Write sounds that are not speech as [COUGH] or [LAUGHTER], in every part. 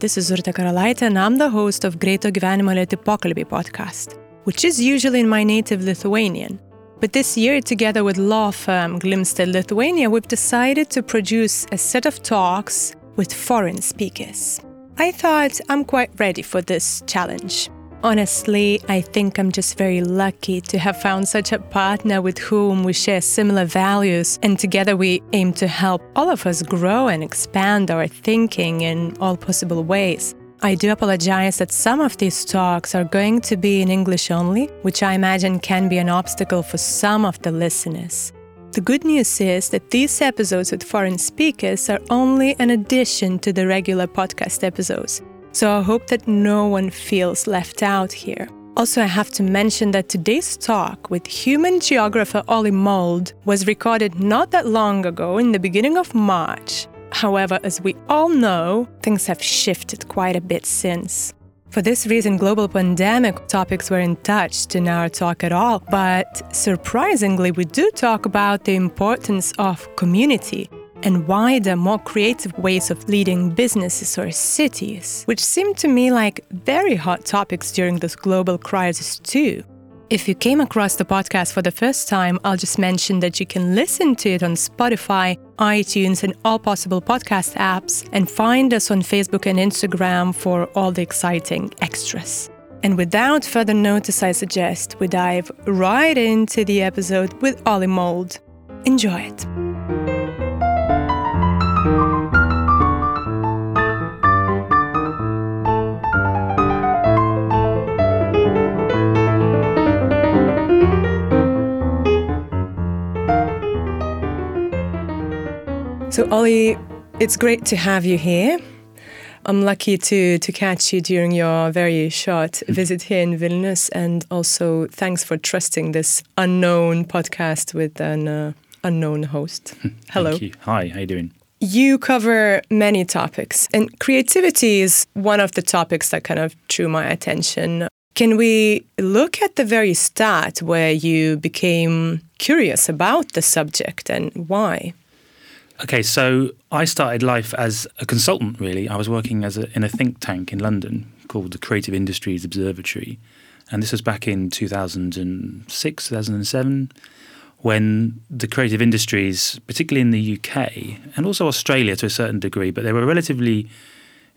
this is Urte Karalaitė, and I'm the host of Greito Gyvenimo Lėti Pokalbiai podcast, which is usually in my native Lithuanian. But this year, together with law firm Glimstedt Lithuania, we've decided to produce a set of talks with foreign speakers. I thought I'm quite ready for this challenge. Honestly, I think I'm just very lucky to have found such a partner with whom we share similar values, and together we aim to help all of us grow and expand our thinking in all possible ways. I do apologize that some of these talks are going to be in English only, which I imagine can be an obstacle for some of the listeners. The good news is that these episodes with foreign speakers are only an addition to the regular podcast episodes. So I hope that no one feels left out here. Also, I have to mention that today's talk with human geographer Oli Mould was recorded not that long ago in the beginning of March. However, as we all know, things have shifted quite a bit since. For this reason, global pandemic topics weren't touched in our talk at all, but surprisingly, we do talk about the importance of community and wider, more creative ways of leading businesses or cities, which seem to me like very hot topics during this global crisis, too. If you came across the podcast for the first time, I'll just mention that you can listen to it on Spotify, iTunes, and all possible podcast apps, and find us on Facebook and Instagram for all the exciting extras. And without further notice, I suggest we dive right into the episode with Oli Mould. Enjoy it. So, Oli, it's great to have you here. I'm lucky to, to catch you during your very short visit here in Vilnius. And also, thanks for trusting this unknown podcast with an uh, unknown host. [LAUGHS] Hello. Hi, how you doing? You cover many topics, and creativity is one of the topics that kind of drew my attention. Can we look at the very start where you became curious about the subject and why? Okay, so I started life as a consultant, really. I was working as a, in a think tank in London called the Creative Industries Observatory. And this was back in 2006, 2007, when the creative industries, particularly in the UK and also Australia to a certain degree, but they were relatively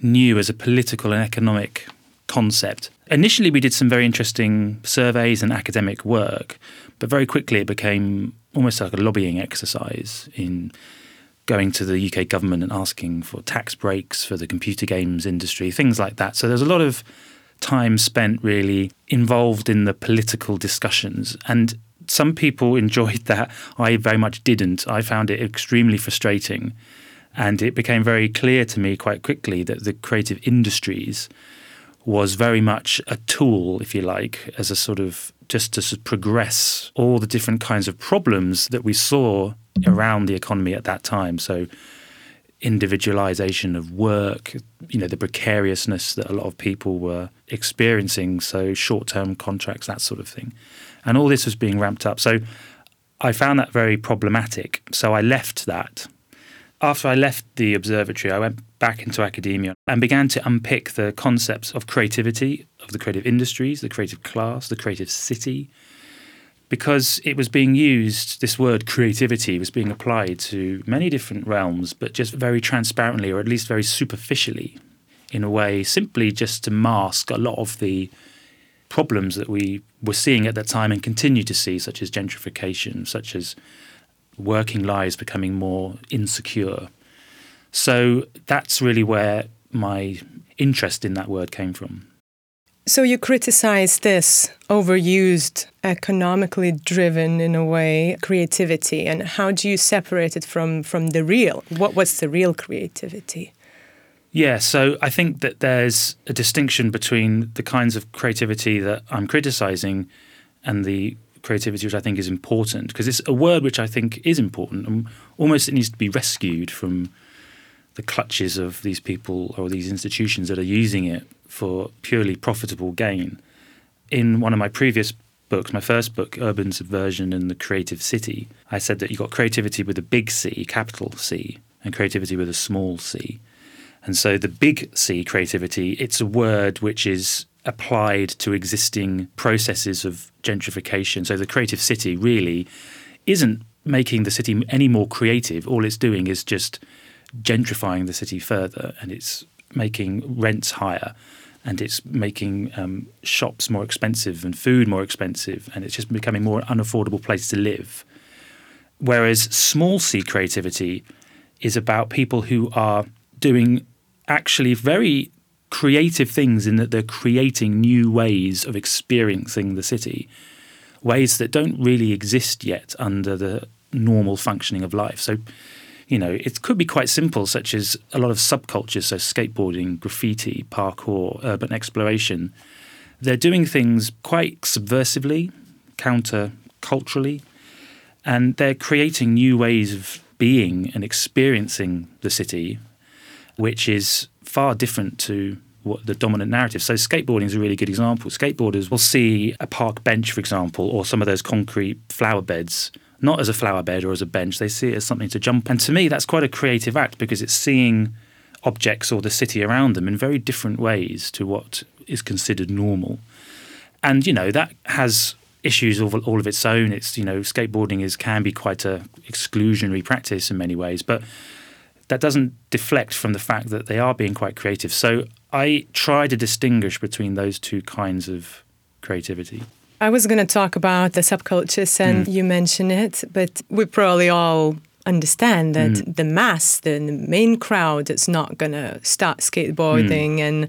new as a political and economic concept. Initially, we did some very interesting surveys and academic work, but very quickly it became almost like a lobbying exercise in going to the UK government and asking for tax breaks for the computer games industry, things like that. So there's a lot of time spent really involved in the political discussions. And some people [LAUGHS] enjoyed that. I very much didn't. I found it extremely frustrating. And it became very clear to me quite quickly that the creative industries was very much a tool, if you like, as a sort of just to progress all the different kinds of problems that we saw Mm-hmm. around the economy at that time. So individualization of work, you know, the precariousness that a lot of people were experiencing, so short-term contracts, that sort of thing. And all this was being ramped up. So I found that very problematic. So I left that. After I left the observatory, I went back into academia and began to unpick the concepts of creativity, of the creative industries, the creative class, the creative city, because it was being used, this word creativity was being applied to many different realms, but just very transparently, or at least very superficially, in a way, simply just to mask a lot of the problems that we were seeing at that time and continue to see, such as gentrification, such as working lives becoming more insecure. So that's really where my interest in that word came from. So you criticize this overused, economically driven in a way creativity, and how do you separate it from from the real? What was the real creativity? Yeah, so I think that there's a distinction between the kinds of creativity that I'm criticizing and the creativity which I think is important because it's a word which I think is important and almost it needs to be rescued from the clutches of these people or these institutions that are using it for purely profitable gain. In one of my previous books, my first book, Urban Subversion and the Creative City, I said that you got creativity with a big C, capital C, and creativity with a small c. And so the big C creativity, it's a word which is applied to existing processes of gentrification. So the creative city really isn't making the city any more creative. All it's doing is just gentrifying the city further and it's making rents higher and it's making um, shops more expensive and food more expensive and it's just becoming more unaffordable place to live. Whereas small c creativity is about people who are doing actually very creative things in that they're creating new ways of experiencing the city, ways that don't really exist yet under the normal functioning of life. So, you know, it could be quite simple, such as a lot of subcultures, so skateboarding, graffiti, parkour, urban exploration. They're doing things quite subversively, counter culturally, and they're creating new ways of being and experiencing the city, which is far different to what the dominant narrative. So skateboarding is a really good example. Skateboarders will see a park bench, for example, or some of those concrete flower beds not as a flower bed or as a bench. They see it as something to jump. And to me, that's quite a creative act because it's seeing objects or the city around them in very different ways to what is considered normal. And you know that has issues of all of its own. It's you know skateboarding is can be quite a exclusionary practice in many ways, but that doesn't deflect from the fact that they are being quite creative. So I try to distinguish between those two kinds of creativity. I was going to talk about the subcultures, and mm. you mentioned it, but we probably all understand that mm. the mass, the, the, main crowd, is not going to start skateboarding mm. and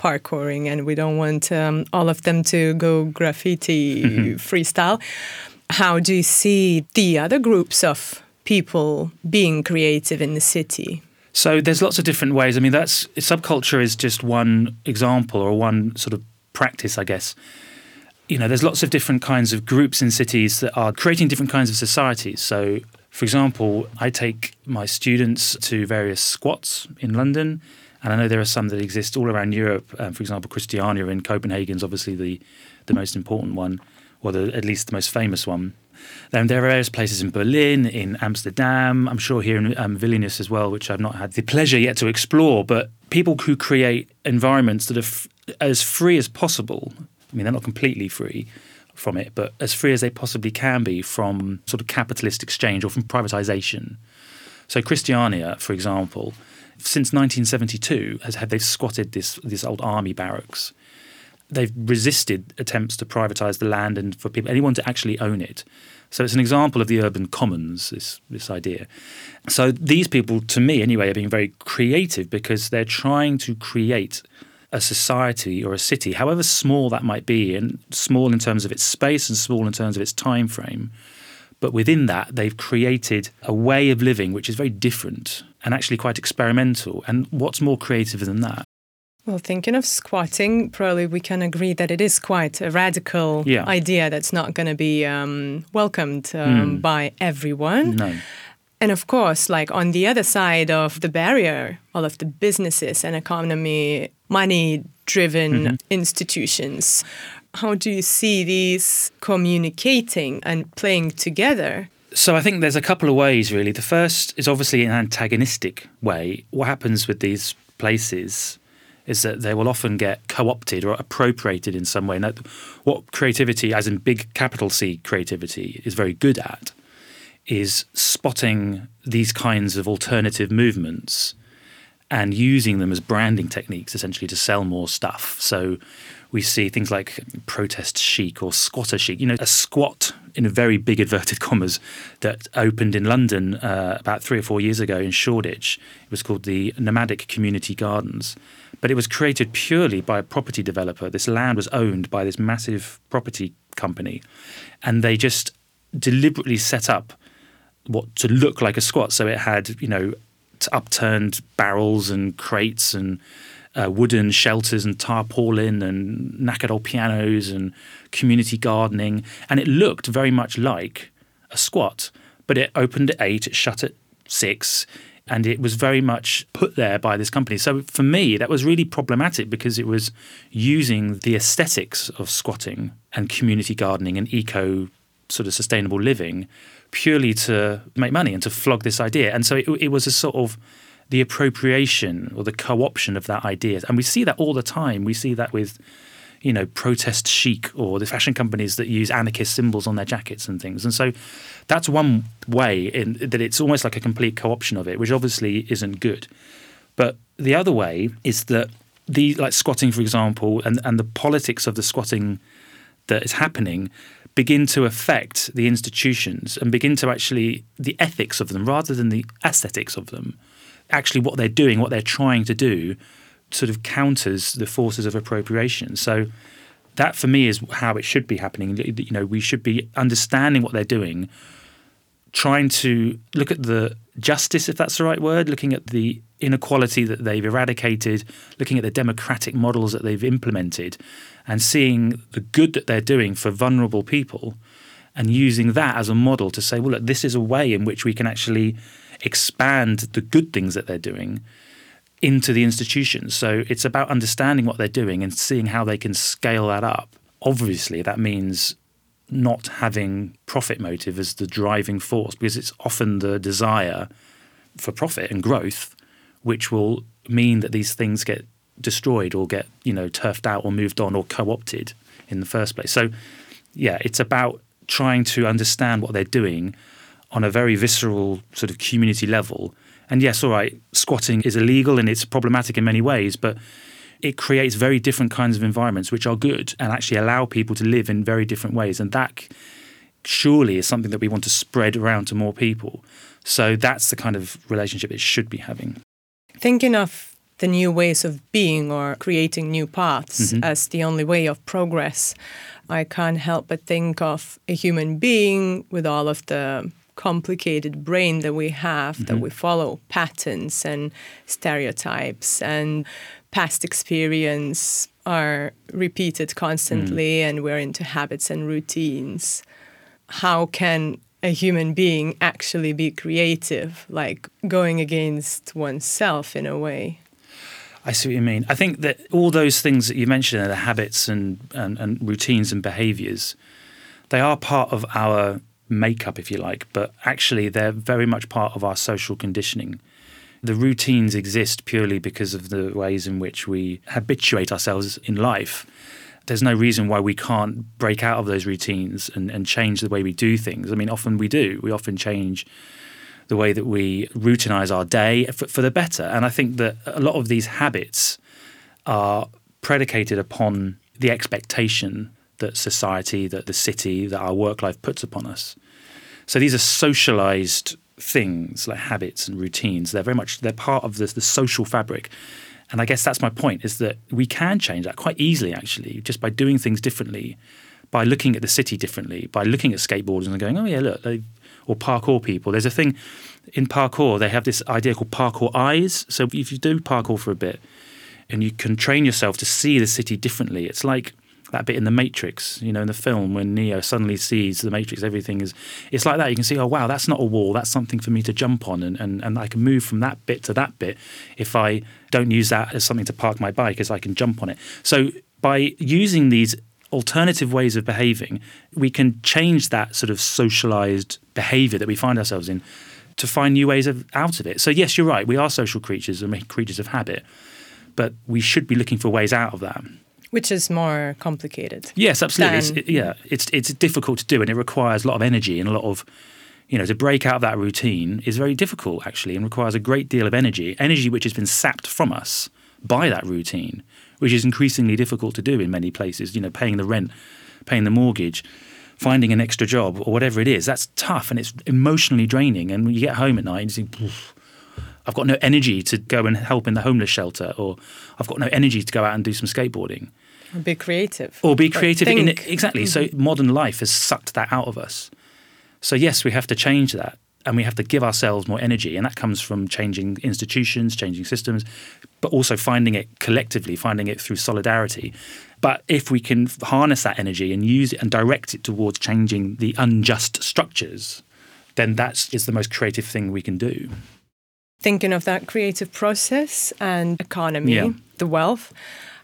parkouring, and we don't want um, all of them to go graffiti mm-hmm. freestyle. How do you see the other groups of people being creative in the city? So there's lots of different ways. I mean, that's subculture is just one example or one sort of practice, I guess you know, there's lots of different kinds of groups in cities that are creating different kinds of societies. So, for example, I take my students to various squats in London, and I know there are some that exist all around Europe. Um, for example, Christiania in Copenhagen is obviously the, the most important one, or the, at least the most famous one. Then there are various places in Berlin, in Amsterdam, I'm sure here in um, Vilnius as well, which I've not had the pleasure yet to explore. But people who create environments that are f- as free as possible I mean, they're not completely free from it, but as free as they possibly can be from sort of capitalist exchange or from privatization. So Christiania, for example, since 1972 has had they've squatted this this old army barracks. They've resisted attempts to privatize the land and for people anyone to actually own it. So it's an example of the urban commons, this this idea. So these people, to me anyway, are being very creative because they're trying to create a society or a city, however small that might be, and small in terms of its space and small in terms of its time frame, but within that, they've created a way of living which is very different and actually quite experimental. And what's more creative than that? Well, thinking of squatting, probably we can agree that it is quite a radical yeah. idea that's not going to be um, welcomed um, mm. by everyone. No. And of course, like on the other side of the barrier, all of the businesses and economy, money driven mm-hmm. institutions. How do you see these communicating and playing together? So I think there's a couple of ways really. The first is obviously an antagonistic way. What happens with these places is that they will often get co-opted or appropriated in some way. Now, what creativity, as in big capital C creativity, is very good at is spotting these kinds of alternative movements and using them as branding techniques essentially to sell more stuff. So we see things like protest chic or squatter chic. You know, a squat in a very big inverted [LAUGHS] commas that opened in London uh, about three or four years ago in Shoreditch. It was called the Nomadic Community Gardens. But it was created purely by a property developer. This land was owned by this massive property company. And they just deliberately set up what to look like a squat. So it had, you know, upturned barrels and crates and uh, wooden shelters and tarpaulin and knackered old pianos and community gardening. And it looked very much like a squat, but it opened at eight, it shut at six. And it was very much put there by this company. So for me, that was really problematic because it was using the aesthetics of squatting and community gardening and eco sort of sustainable living purely to make money and to flog this idea. And so it, it was a sort of the appropriation or the co-option of that idea. And we see that all the time. We see that with you know, protest chic or the fashion companies that use anarchist symbols on their jackets and things. And so that's one way in that it's almost like a complete co-option of it, which obviously isn't good. But the other way is that the like squatting, for example, and, and the politics of the squatting that is happening begin to affect the institutions and begin to actually the ethics of them rather than the aesthetics of them. Actually, what they're doing, what they're trying to do, sort of counters the forces of appropriation. So that for me is how it should be happening. You know, we should be understanding what they're doing, trying to look at the justice, if that's the right word, looking at the inequality that they've eradicated, looking at the democratic models that they've implemented, and seeing the good that they're doing for vulnerable people, and using that as a model to say, well, look, this is a way in which we can actually expand the good things that they're doing into the institutions. So it's about understanding what they're doing and seeing how they can scale that up. Obviously, that means not having profit motive as the driving force because it's often the desire for profit and growth which will mean that these things get destroyed or get you know turfed out or moved on or co-opted in the first place. So yeah it's about trying to understand what they're doing on a very visceral sort of community level. And yes, all right, squatting is illegal and it's problematic in many ways, but it creates very different kinds of environments which are good and actually allow people to live in very different ways. And that surely is something that we want to spread around to more people. So that's the kind of relationship it should be having. Thinking of the new ways of being or creating new paths mm-hmm. as the only way of progress, I can't help but think of a human being with all of the complicated brain that we have mm-hmm. that we follow patterns and stereotypes and past experience are repeated constantly mm. and we're into habits and routines how can a human being actually be creative like going against oneself in a way I see what you mean. I think that all those things that you mentioned, the habits and, and, and routines and behaviors, they are part of our makeup, if you like, but actually they're very much part of our social conditioning. The routines exist purely because of the ways in which we habituate ourselves in life. There's no reason why we can't break out of those routines and, and change the way we do things. I mean, often we do. We often change the way that we routinize our day for, for the better. And I think that a lot of these habits are predicated upon the expectation that society, that the city, that our work life puts upon us. So these are socialized things like habits and routines. They're very much they're part of the, the social fabric. And I guess that's my point is that we can change that quite easily actually just by doing things differently, by looking at the city differently, by looking at skateboarders and going, oh yeah, look, they, or parkour people. There's a thing in parkour. They have this idea called parkour eyes. So if you do parkour for a bit, and you can train yourself to see the city differently, it's like that bit in the Matrix, you know, in the film when Neo suddenly sees the Matrix, everything is it's like that. You can see, oh wow, that's not a wall, that's something for me to jump on and, and, and I can move from that bit to that bit if I don't use that as something to park my bike as I can jump on it. So by using these alternative ways of behaving, we can change that sort of socialized behavior that we find ourselves in to find new ways of out of it. So yes, you're right, we are social creatures and creatures of habit, but we should be looking for ways out of that which is more complicated. Yes, absolutely. It's, yeah, it's it's difficult to do, and it requires a lot of energy and a lot of, you know, to break out of that routine is very difficult actually, and requires a great deal of energy, energy which has been sapped from us by that routine, which is increasingly difficult to do in many places. You know, paying the rent, paying the mortgage. Finding an extra job or whatever it is, that's tough and it's emotionally draining. And when you get home at night and you think, I've got no energy to go and help in the homeless shelter, or I've got no energy to go out and do some skateboarding. Or be creative. Or be creative. In it. Exactly. Mm-hmm. So modern life has sucked that out of us. So, yes, we have to change that and we have to give ourselves more energy. And that comes from changing institutions, changing systems, but also finding it collectively, finding it through solidarity. But if we can harness that energy and use it and direct it towards changing the unjust structures, then that is the most creative thing we can do. Thinking of that creative process and economy, yeah. the wealth,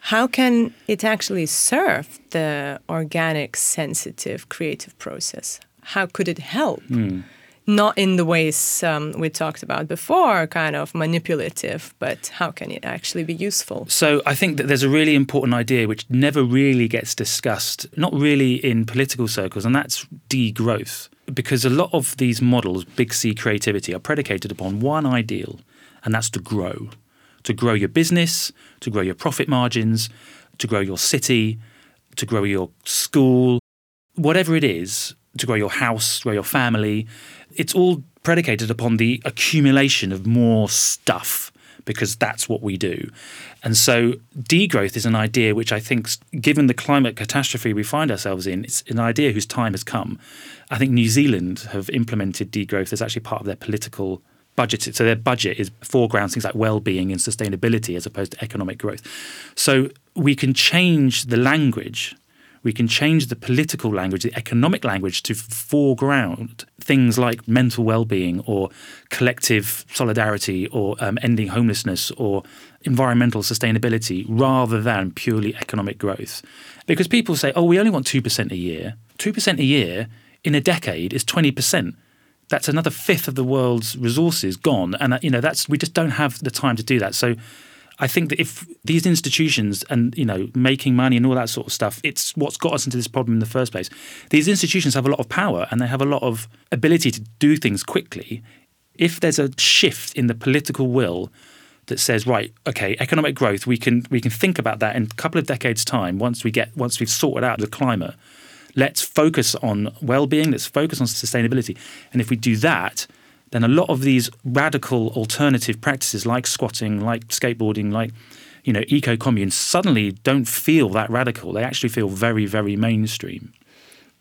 how can it actually serve the organic, sensitive, creative process? How could it help? Mm. not in the ways um, we talked about before, kind of manipulative, but how can it actually be useful? So I think that there's a really important idea which never really gets discussed, not really in political circles, and that's degrowth. Because a lot of these models, big C creativity, are predicated upon one ideal, and that's to grow. To grow your business, to grow your profit margins, to grow your city, to grow your school, whatever it is, to grow your house, grow your family it's all predicated upon the accumulation of more stuff because that's what we do. And so degrowth is an idea which I think, given the climate catastrophe we find ourselves in, it's an idea whose time has come. I think New Zealand have implemented degrowth as actually part of their political budget. So their budget is foregrounds things like well-being and sustainability as opposed to economic growth. So we can change the language we can change the political language, the economic language to foreground things like mental well-being or collective solidarity or um, ending homelessness or environmental sustainability rather than purely economic growth. Because people say, "Oh, we only want 2% a year." 2% a year in a decade is 20% that's another fifth of the world's resources gone and uh, you know that's we just don't have the time to do that so I think that if these institutions and you know making money and all that sort of stuff, it's what's got us into this problem in the first place. These institutions have a lot of power and they have a lot of ability to do things quickly. If there's a shift in the political will that says, right, okay, economic growth, we can we can think about that in a couple of decades' time once we get once we've sorted out the climate. Let's focus on well-being. Let's focus on sustainability. And if we do that, then a lot of these radical alternative practices like squatting, like skateboarding, like you know, eco communes suddenly don't feel that radical. They actually feel very, very mainstream.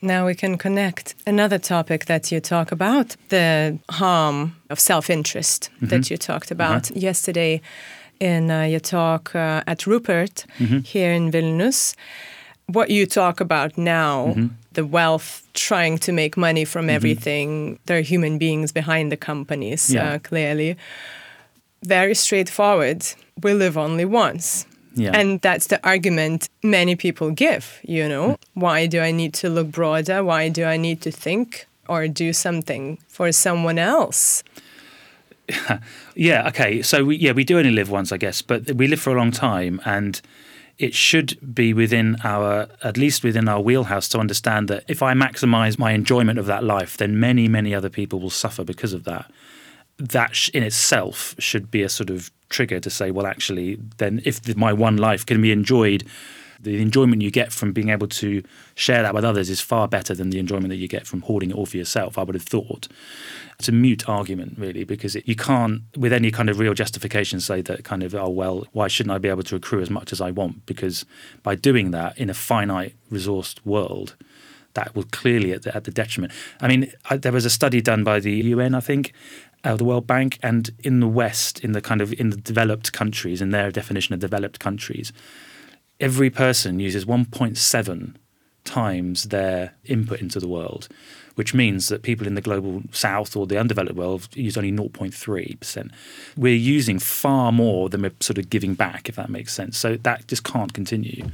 Now we can connect another topic that you talk about the harm of self interest mm-hmm. that you talked about uh-huh. yesterday in uh, your talk uh, at Rupert mm-hmm. here in Vilnius. What you talk about now mm-hmm the wealth trying to make money from mm-hmm. everything. There are human beings behind the companies, yeah. uh, clearly. Very straightforward. We live only once. Yeah. And that's the argument many people give, you know. Mm. Why do I need to look broader? Why do I need to think or do something for someone else? [LAUGHS] yeah, okay. So we, yeah, we do only live once, I guess, but we live for a long time and it should be within our, at least within our wheelhouse, to understand that if I maximize my enjoyment of that life, then many, many other people will suffer because of that. That in itself should be a sort of trigger to say, well, actually, then if my one life can be enjoyed the enjoyment you get from being able to share that with others is far better than the enjoyment that you get from hoarding it all for yourself, I would have thought. It's a mute argument, really, because it, you can't, with any kind of real justification, say that kind of, oh, well, why shouldn't I be able to accrue as much as I want? Because by doing that in a finite resourced world, that will clearly at the, at the detriment. I mean, I, there was a study done by the UN, I think, uh, the World Bank, and in the West, in the kind of in the developed countries, in their definition of developed countries, every person uses 1.7 times their input into the world, which means that people in the global south or the undeveloped world use only 0.3%. We're using far more than we're sort of giving back, if that makes sense. So that just can't continue.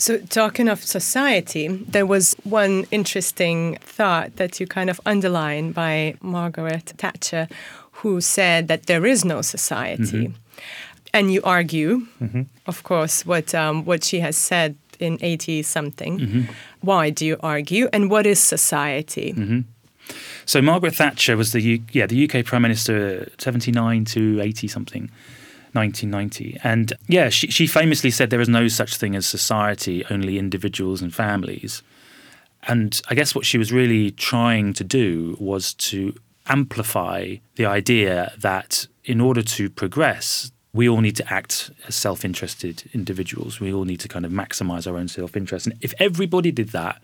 So, talking of society, there was one interesting thought that you kind of underline by Margaret Thatcher, who said that there is no society. Mm-hmm and you argue, mm-hmm. of course, what um, what she has said in eighty something. Mm-hmm. Why do you argue, and what is society? Mm-hmm. So Margaret Thatcher was the U- yeah the UK Prime Minister seventy nine to eighty something. 1990. And yeah, she, she famously said there is no such thing as society, only individuals and families. And I guess what she was really trying to do was to amplify the idea that in order to progress, we all need to act as self interested individuals. We all need to kind of maximize our own self interest. And if everybody did that,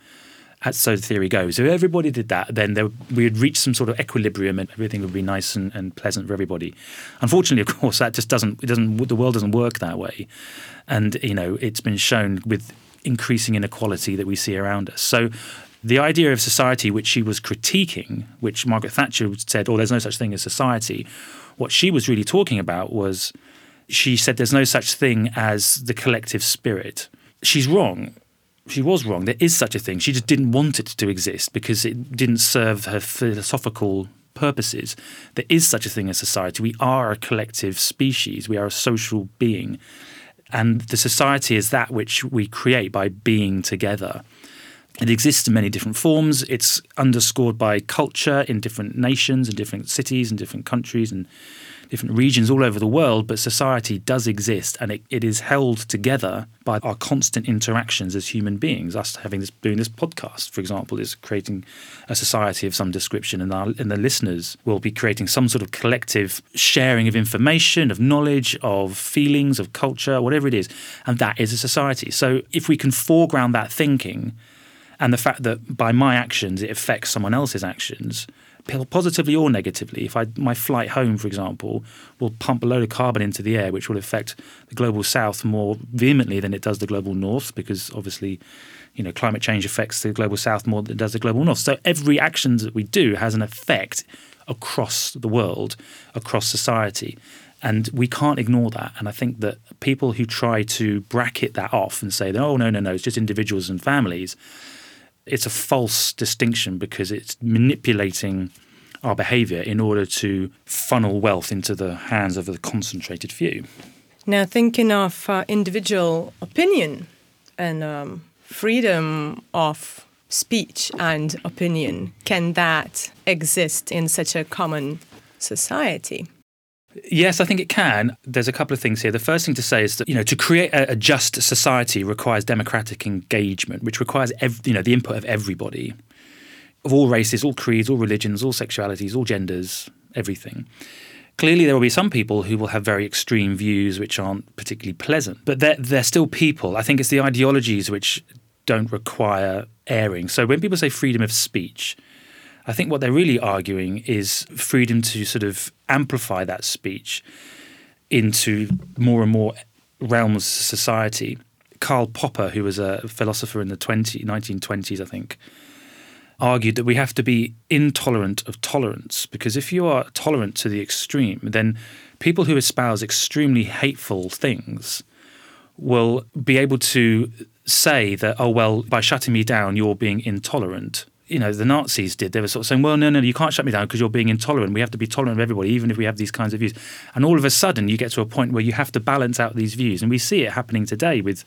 so the theory goes, if everybody did that, then there, we would reach some sort of equilibrium and everything would be nice and, and pleasant for everybody. Unfortunately, of course, that just doesn't, it doesn't, the world doesn't work that way. And, you know, it's been shown with increasing inequality that we see around us. So the idea of society, which she was critiquing, which Margaret Thatcher said, oh, there's no such thing as society, what she was really talking about was she said there's no such thing as the collective spirit. She's wrong. she was wrong. There is such a thing. She just didn't want it to exist because it didn't serve her philosophical purposes. There is such a thing as society. We are a collective species. We are a social being. And the society is that which we create by being together. It exists in many different forms. It's underscored by culture in different nations and different cities and different countries and different regions all over the world, but society does exist and it, it is held together by our constant interactions as human beings. Us having this doing this podcast, for example, is creating a society of some description, and our and the listeners will be creating some sort of collective sharing of information, of knowledge, of feelings, of culture, whatever it is, and that is a society. So if we can foreground that thinking and the fact that by my actions it affects someone else's actions positively or negatively. If I my flight home, for example, will pump a load of carbon into the air, which will affect the global south more vehemently than it does the global north, because obviously, you know, climate change affects the global south more than it does the global north. So every action that we do has an effect across the world, across society. And we can't ignore that. And I think that people who try to bracket that off and say, oh, no, no, no, it's just individuals and families, it's a false distinction because it's manipulating our behavior in order to funnel wealth into the hands of a concentrated few. Now, thinking of uh, individual opinion and um, freedom of speech and opinion, can that exist in such a common society? Yes, I think it can. There's a couple of things here. The first thing to say is that you know to create a, a just society requires democratic engagement, which requires ev- you know the input of everybody, of all races, all creeds, all religions, all sexualities, all genders, everything. Clearly, there will be some people who will have very extreme views which aren't particularly pleasant, but they're, they're still people. I think it's the ideologies which don't require airing. So when people say freedom of speech, I think what they're really arguing is freedom to sort of amplify that speech into more and more realms of society. Karl Popper, who was a philosopher in the 20, 1920s, I think, argued that we have to be intolerant of tolerance because if you are tolerant to the extreme, then people who espouse extremely hateful things will be able to say that, oh, well, by shutting me down, you're being intolerant you know the Nazis did. They were sort of saying, "Well, no, no, you can't shut me down because you're being intolerant. We have to be tolerant of everybody, even if we have these kinds of views." And all of a sudden, you get to a point where you have to balance out these views, and we see it happening today with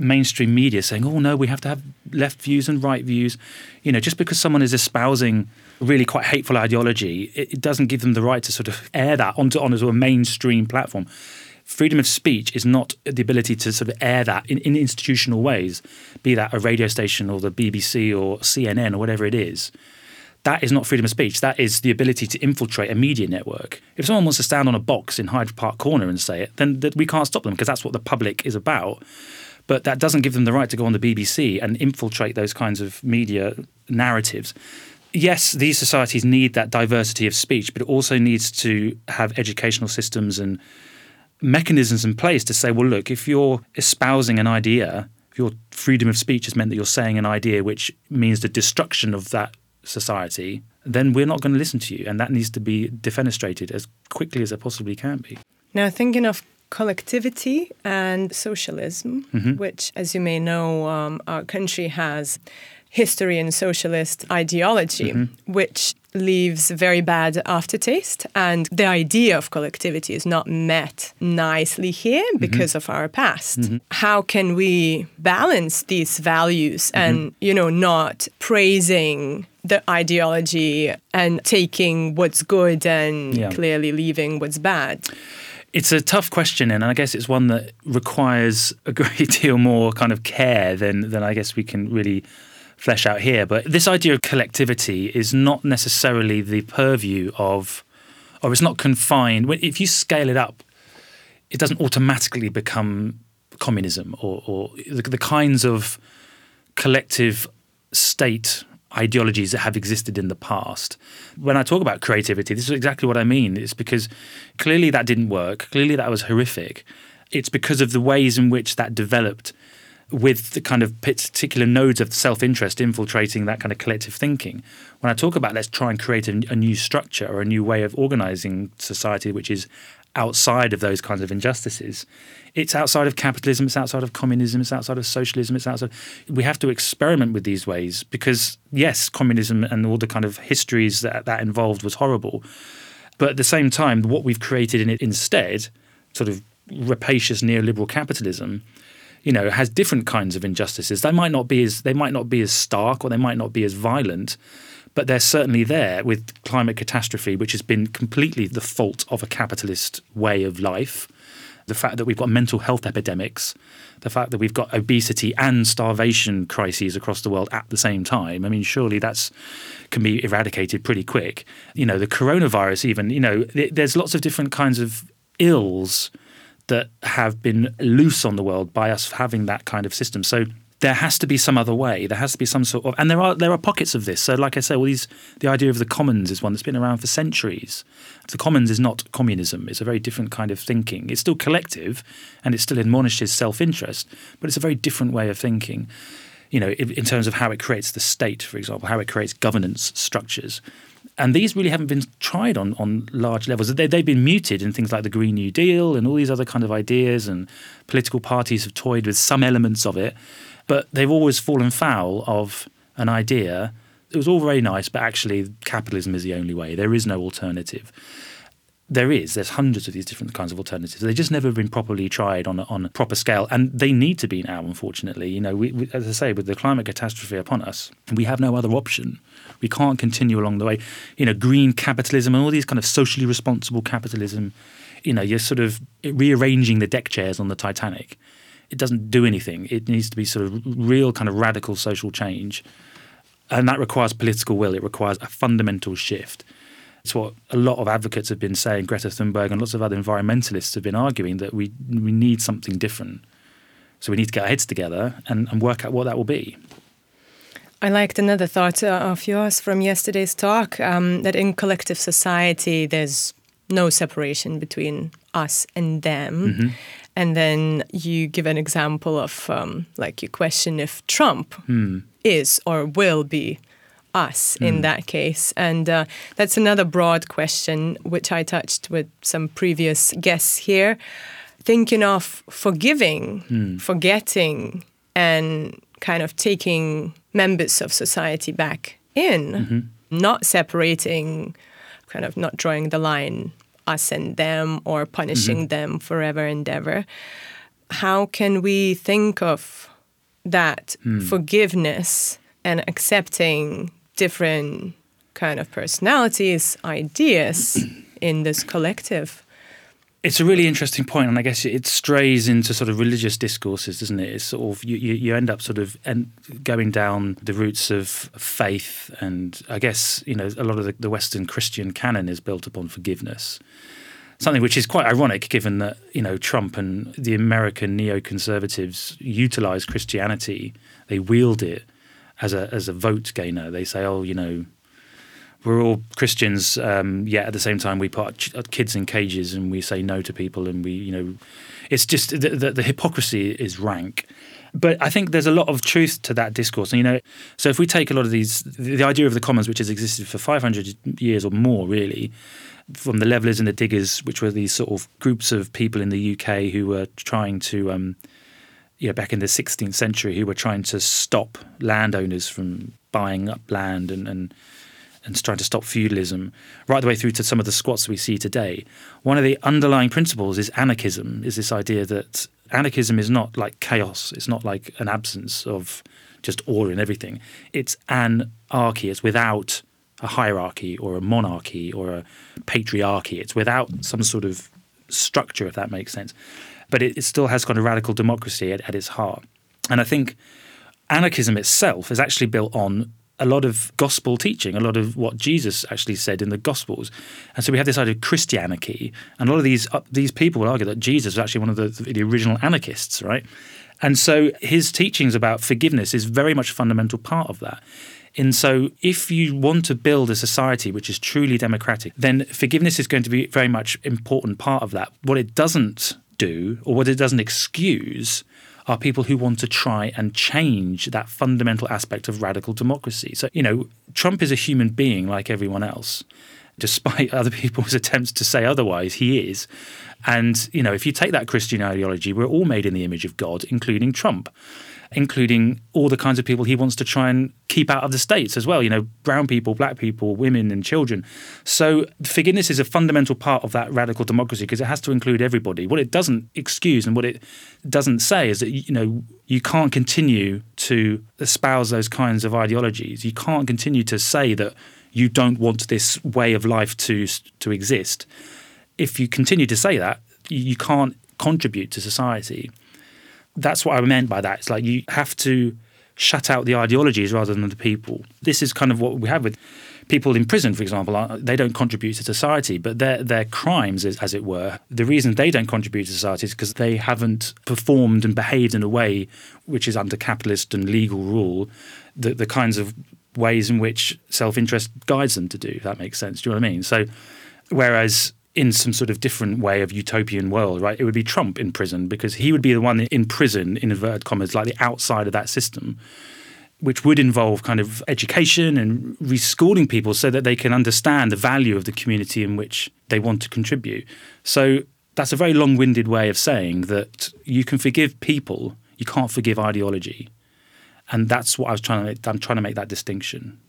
mainstream media saying, "Oh no, we have to have left views and right views." You know, just because someone is espousing really quite hateful ideology, it, it doesn't give them the right to sort of air that onto onto a mainstream platform freedom of speech is not the ability to sort of air that in, in institutional ways, be that a radio station or the BBC or CNN or whatever it is. That is not freedom of speech. That is the ability to infiltrate a media network. If someone wants to stand on a box in Hyde Park Corner and say it, then that we can't stop them because that's what the public is about. But that doesn't give them the right to go on the BBC and infiltrate those kinds of media narratives yes, these societies need that diversity of speech, but it also needs to have educational systems and mechanisms in place to say, well, look, if you're espousing an idea, if your freedom of speech has meant that you're saying an idea which means the destruction of that society, then we're not going to listen to you. And that needs to be defenestrated as quickly as it possibly can be. Now, thinking of collectivity and socialism, mm-hmm. which, as you may know, um, our country has history and socialist ideology, mm-hmm. which leaves very bad aftertaste. And the idea of collectivity is not met nicely here mm-hmm. because of our past. Mm-hmm. How can we balance these values mm-hmm. and, you know, not praising the ideology and taking what's good and yeah. clearly leaving what's bad? It's a tough question, and I guess it's one that requires a great [LAUGHS] deal more kind of care than than I guess we can really flesh out here. But this idea of collectivity is not necessarily the purview of, or it's not confined. If you scale it up, it doesn't automatically become communism or, or the, the kinds of collective state ideologies that have existed in the past. When I talk about creativity, this is exactly what I mean. It's because clearly that didn't work. Clearly that was horrific. It's because of the ways in which that developed with the kind of particular nodes of self interest infiltrating that kind of collective thinking. When I talk about let's try and create a, a, new structure or a new way of organizing society, which is outside of those kinds of injustices. It's outside of capitalism, it's outside of communism, it's outside of socialism, it's outside. We have to experiment with these ways because, yes, communism and all the kind of histories that that involved was horrible. But at the same time, what we've created in it instead, sort of rapacious neoliberal capitalism, you know, has different kinds of injustices. They might not be as they might not be as stark or they might not be as violent, but they're certainly there with climate catastrophe, which has been completely the fault of a capitalist way of life. The fact that we've got mental health epidemics, the fact that we've got obesity and starvation crises across the world at the same time. I mean, surely that's can be eradicated pretty quick. You know, the coronavirus, even, you know, there's lots of different kinds of ills that have been loose on the world by us having that kind of system. So there has to be some other way. There has to be some sort of, and there are there are pockets of this. So, like I say, all these the idea of the commons is one that's been around for centuries. The commons is not communism. It's a very different kind of thinking. It's still collective, and it still admonishes self-interest, but it's a very different way of thinking. You know, in, in terms of how it creates the state, for example, how it creates governance structures and these really haven't been tried on, on large levels. They, they've been muted in things like the Green New Deal and all these other kind of ideas, and political parties have toyed with some elements of it, but they've always fallen foul of an idea. It was all very nice, but actually, capitalism is the only way. There is no alternative. There is. There's hundreds of these different kinds of alternatives. They've just never been properly tried on a, on a proper scale, and they need to be now. Unfortunately, you know, we, we, as I say, with the climate catastrophe upon us, we have no other option. We can't continue along the way. You know, green capitalism and all these kind of socially responsible capitalism. You know, you're sort of rearranging the deck chairs on the Titanic. It doesn't do anything. It needs to be sort of real kind of radical social change, and that requires political will. It requires a fundamental shift. It's what a lot of advocates have been saying. Greta Thunberg and lots of other environmentalists have been arguing that we we need something different. So we need to get our heads together and, and work out what that will be. I liked another thought uh, of yours from yesterday's talk um, that in collective society there's no separation between us and them. Mm-hmm. And then you give an example of um, like you question if Trump mm. is or will be us mm. in hmm. that case. And uh, that's another broad question, which I touched with some previous guests here. Thinking of forgiving, mm. forgetting, and kind of taking members of society back in, mm-hmm. not separating, kind of not drawing the line us and them or punishing mm-hmm. them forever and ever. How can we think of that mm. forgiveness and accepting different kind of personalities, ideas in this collective? It's a really interesting point, and I guess it strays into sort of religious discourses, doesn't it? It's sort of you, you end up sort of going down the roots of faith, and I guess you know a lot of the, Western Christian canon is built upon forgiveness, something which is quite ironic given that you know Trump and the American neoconservatives utilize Christianity, they wield it as a as a vote gainer. They say, oh, you know, we're all Christians, um, yet at the same time we put ch- kids in cages and we say no to people, and we, you know, it's just the, the, the, hypocrisy is rank. But I think there's a lot of truth to that discourse, and you know, so if we take a lot of these, the, idea of the commons, which has existed for 500 years or more, really, from the levelers and the diggers, which were these sort of groups of people in the UK who were trying to um, you know, back in the 16th century who were trying to stop landowners from buying up land and, and and trying to stop feudalism, right the way through to some of the squats we see today. One of the underlying principles is anarchism, is this idea that anarchism is not like chaos, it's not like an absence of just order in everything. It's anarchy, it's without a hierarchy or a monarchy or a patriarchy, it's without some sort of structure, if that makes sense but it, it still has kind of radical democracy at, at its heart. And I think anarchism itself is actually built on a lot of gospel teaching, a lot of what Jesus actually said in the Gospels, and so we have this idea of Christianity, and a lot of these uh, these people will argue that Jesus was actually one of the, the original anarchists, right? And so his teachings about forgiveness is very much a fundamental part of that. And so, if you want to build a society which is truly democratic, then forgiveness is going to be very much important part of that. What it doesn't do, or what it doesn't excuse, are people who want to try and change that fundamental aspect of radical democracy. So, you know, Trump is a human being like everyone else. despite [LAUGHS] other people's attempts to say otherwise, he is. And, you know, if you take that Christian ideology, we're all made in the image of God, including Trump including all the kinds of people he wants to try and keep out of the states as well. You know, brown people, black people, women, and children. So forgiveness is a fundamental part of that radical democracy because it has to include everybody. What it doesn't excuse and what it doesn't say is that you know you can't continue to espouse those kinds of ideologies. You can't continue to say that you don't want this way of life to to exist. If you continue to say that, you can't contribute to society that's what I meant by that. It's like you have to shut out the ideologies rather than the people. This is kind of what we have with people in prison, for example. Uh, they don't contribute to society, but their their crimes, as it were, the reason they don't contribute to society is because they haven't performed and behaved in a way which is under capitalist and legal rule, the, the kinds of ways in which self interest guides them to do. If that makes sense. Do you know what I mean? So, whereas in some sort of different way of utopian world, right? It would be Trump in prison because he would be the one in prison, in inverted commas, like the outside of that system, which would involve kind of education and reschooling people so that they can understand the value of the community in which they want to contribute. So that's a very long winded way of saying that you can forgive people, you can't forgive ideology. And that's what I was trying to, make. I'm trying to make that distinction.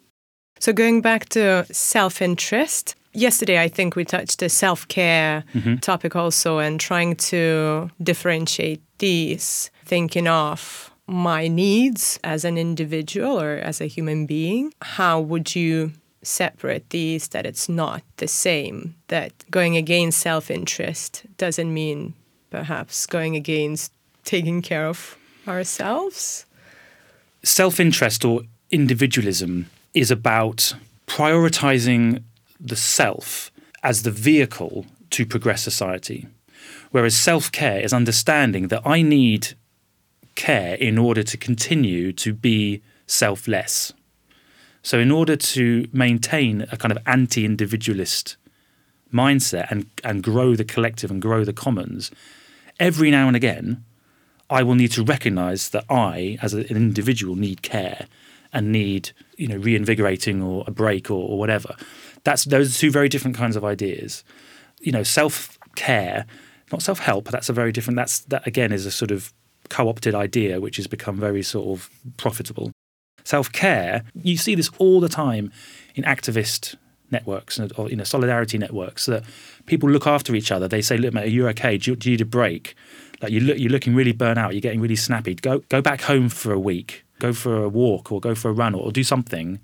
So going back to self interest, yesterday I think we touched the self care mm-hmm. topic also and trying to differentiate these, thinking of my needs as an individual or as a human being. How would you separate these that it's not the same? That going against self interest doesn't mean perhaps going against taking care of ourselves? Self interest or individualism is about prioritizing the self as the vehicle to progress society. Whereas self care is understanding that I need care in order to continue to be selfless. So, in order to maintain a kind of anti individualist mindset and, and grow the collective and grow the commons, every now and again, I will need to recognize that I, as an individual, need care and need you know reinvigorating or a break or, or whatever. That's those are two very different kinds of ideas. You know, self care, not self help. That's a very different. That's that again is a sort of co-opted idea which has become very sort of profitable. Self care, you see this all the time in activist networks and you know solidarity networks that people look after each other. They say, "Look, mate, are you okay? Do you, do you need a break? Like you look, you're looking really burnt out. You're getting really snappy. Go go back home for a week. Go for a walk or go for a run or, or do something."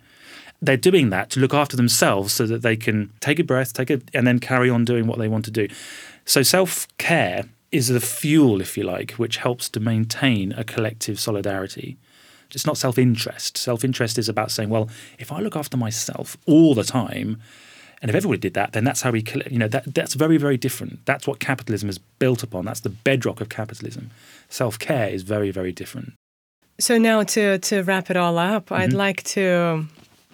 They're doing that to look after themselves so that they can take a breath, take a, and then carry on doing what they want to do. So self care is the fuel, if you like, which helps to maintain a collective solidarity. It's not self interest. Self interest is about saying, well, if I look after myself all the time, and if everybody did that, then that's how we, you know, that, that's very, very different. That's what capitalism is built upon. That's the bedrock of capitalism. Self care is very, very different. So now to to wrap it all up, mm-hmm. I'd like to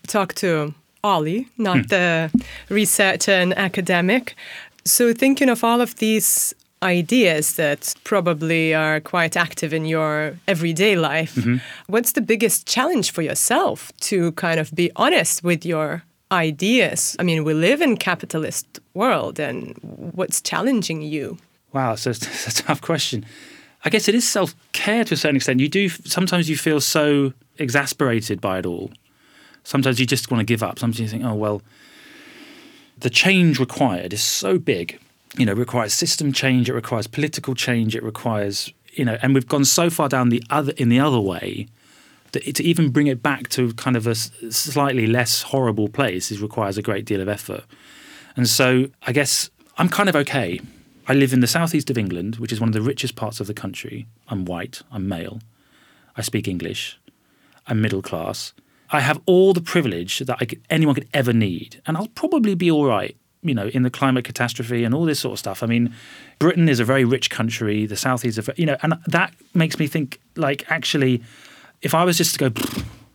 talk to Oli, not hmm. the researcher and academic. So, thinking of all of these ideas that probably are quite active in your everyday life, mm-hmm. what's the biggest challenge for yourself to kind of be honest with your ideas? I mean, we live in capitalist world, and what's challenging you? Wow, so it's [LAUGHS] a tough question. I guess it is self care to a certain extent. You do sometimes you feel so exasperated by it all Sometimes you just want to give up. Sometimes you think, oh, well, the change required is so big. You know, it requires system change, it requires political change, it requires, you know, and we've gone so far down the other in the other way that to even bring it back to kind of a slightly less horrible place is requires a great deal of effort. And so I guess I'm kind of okay. I live in the southeast of England, which is one of the richest parts of the country. I'm white, I'm male, I speak English, I'm middle class. I have all the privilege that could, anyone could ever need, and I'll probably be all right. You know, in the climate catastrophe and all this sort of stuff. I mean, Britain is a very rich country. The South southeast, of you know, and that makes me think like actually, if I was just to go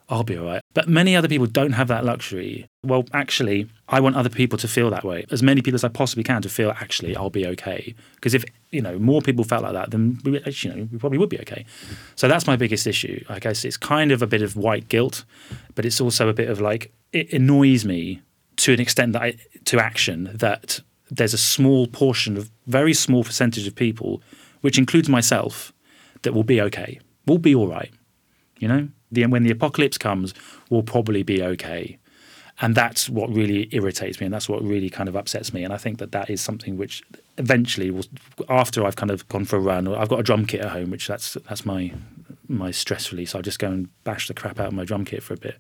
I'll be all right. But many other people don't have that luxury. Well, actually, I want other people to feel that way. As many people as I possibly can to feel actually I'll be okay. Because if you know more people felt like that, then we, you know we probably would be okay. So that's my biggest issue. I guess it's kind of a bit of white guilt, but it's also a bit of like it annoys me to an extent that I, to action that there's a small portion of very small percentage of people, which includes myself, that will be okay. We'll be all right. You know, the, when the apocalypse comes, we'll probably be okay. And that's what really irritates me, and that's what really kind of upsets me. And I think that that is something which eventually, will, after I've kind of gone for a run, or I've got a drum kit at home, which that's that's my my stress release. I'll just go and bash the crap out of my drum kit for a bit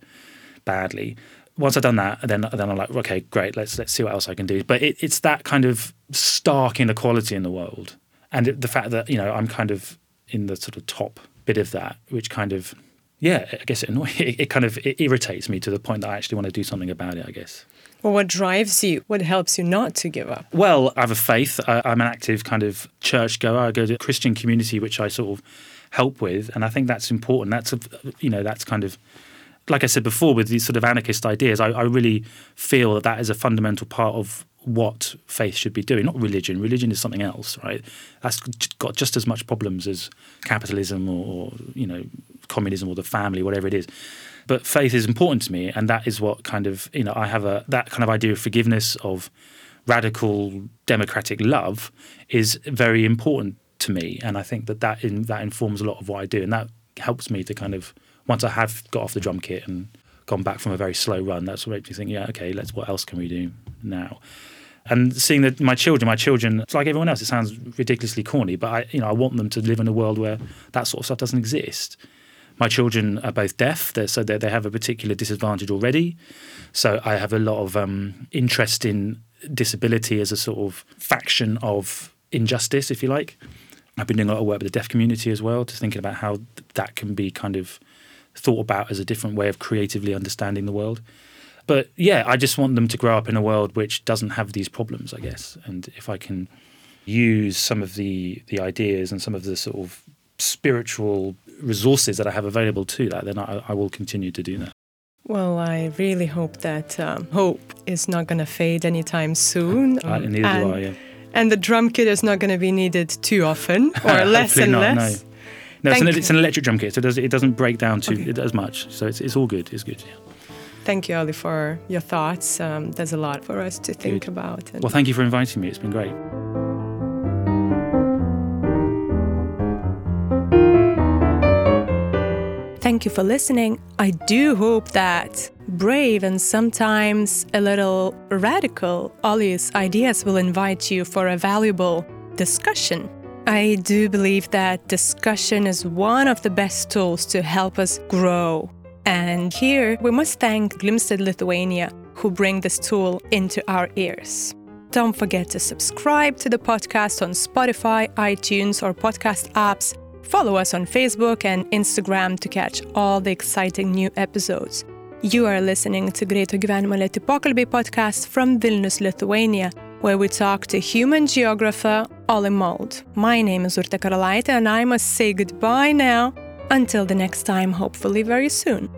badly. Once I've done that, then then I'm like, okay, great, let's let's see what else I can do. But it, it's that kind of stark inequality in the world, and it, the fact that you know I'm kind of in the sort of top bit of that, which kind of yeah, I guess it annoys. [LAUGHS] It, it kind of it irritates me to the point that I actually want to do something about it. I guess. Well, what drives you? What helps you not to give up? Well, I have a faith. I, I'm an active kind of church goer. I go to a Christian community, which I sort of help with, and I think that's important. That's a, you know that's kind of like I said before with these sort of anarchist ideas. I, I really feel that that is a fundamental part of what faith should be doing, not religion. Religion is something else, right? That's got just as much problems as capitalism or, or, you know communism or the family, whatever it is. But faith is important to me, and that is what kind of you know I have a that kind of idea of forgiveness of radical democratic love is very important to me, and I think that that in, that informs a lot of what I do, and that helps me to kind of once I have got off the drum kit and gone back from a very slow run, that's what makes me think, yeah, okay, let's what else can we do now? And seeing that my children, my children, it's like everyone else. It sounds ridiculously corny, but I, you know, I want them to live in a world where that sort of stuff doesn't exist. My children are both deaf, so they they have a particular disadvantage already. So I have a lot of um, interest in disability as a sort of faction of injustice, if you like. I've been doing a lot of work with the deaf community as well, just thinking about how that can be kind of thought about as a different way of creatively understanding the world. But yeah, I just want them to grow up in a world which doesn't have these problems, I guess. And if I can use some of the the ideas and some of the sort of spiritual resources that I have available to that, then I, I will continue to do that. Well, I really hope that um, hope is not going to fade anytime soon. I, Uh, neither and, do I. Yeah. And the drum kit is not going to be needed too often, [LAUGHS] or less and not, less. No. No, it's an, it's an, electric drum kit, so it, does, it doesn't break down too okay. as much. So it's, it's all good. It's good. Yeah. Thank you, Oli, for your thoughts. Um, there's a lot for us to think good. about. well, thank you for inviting me. It's been great. Thank you for listening. I do hope that brave and sometimes a little radical Oli's ideas will invite you for a valuable discussion. I do believe that discussion is one of the best tools to help us grow. And here we must thank Glimstedt Lithuania, who bring this tool into our ears. Don't forget to subscribe to the podcast on Spotify, iTunes, or podcast apps Follow us on Facebook and Instagram to catch all the exciting new episodes. You are listening to Greito Gyvenimo Lėti pokalbiai podcast from Vilnius, Lithuania, where we talk to human geographer Oli Mould. My name is Urte Karalaite and I must say goodbye now. Until the next time, hopefully very soon.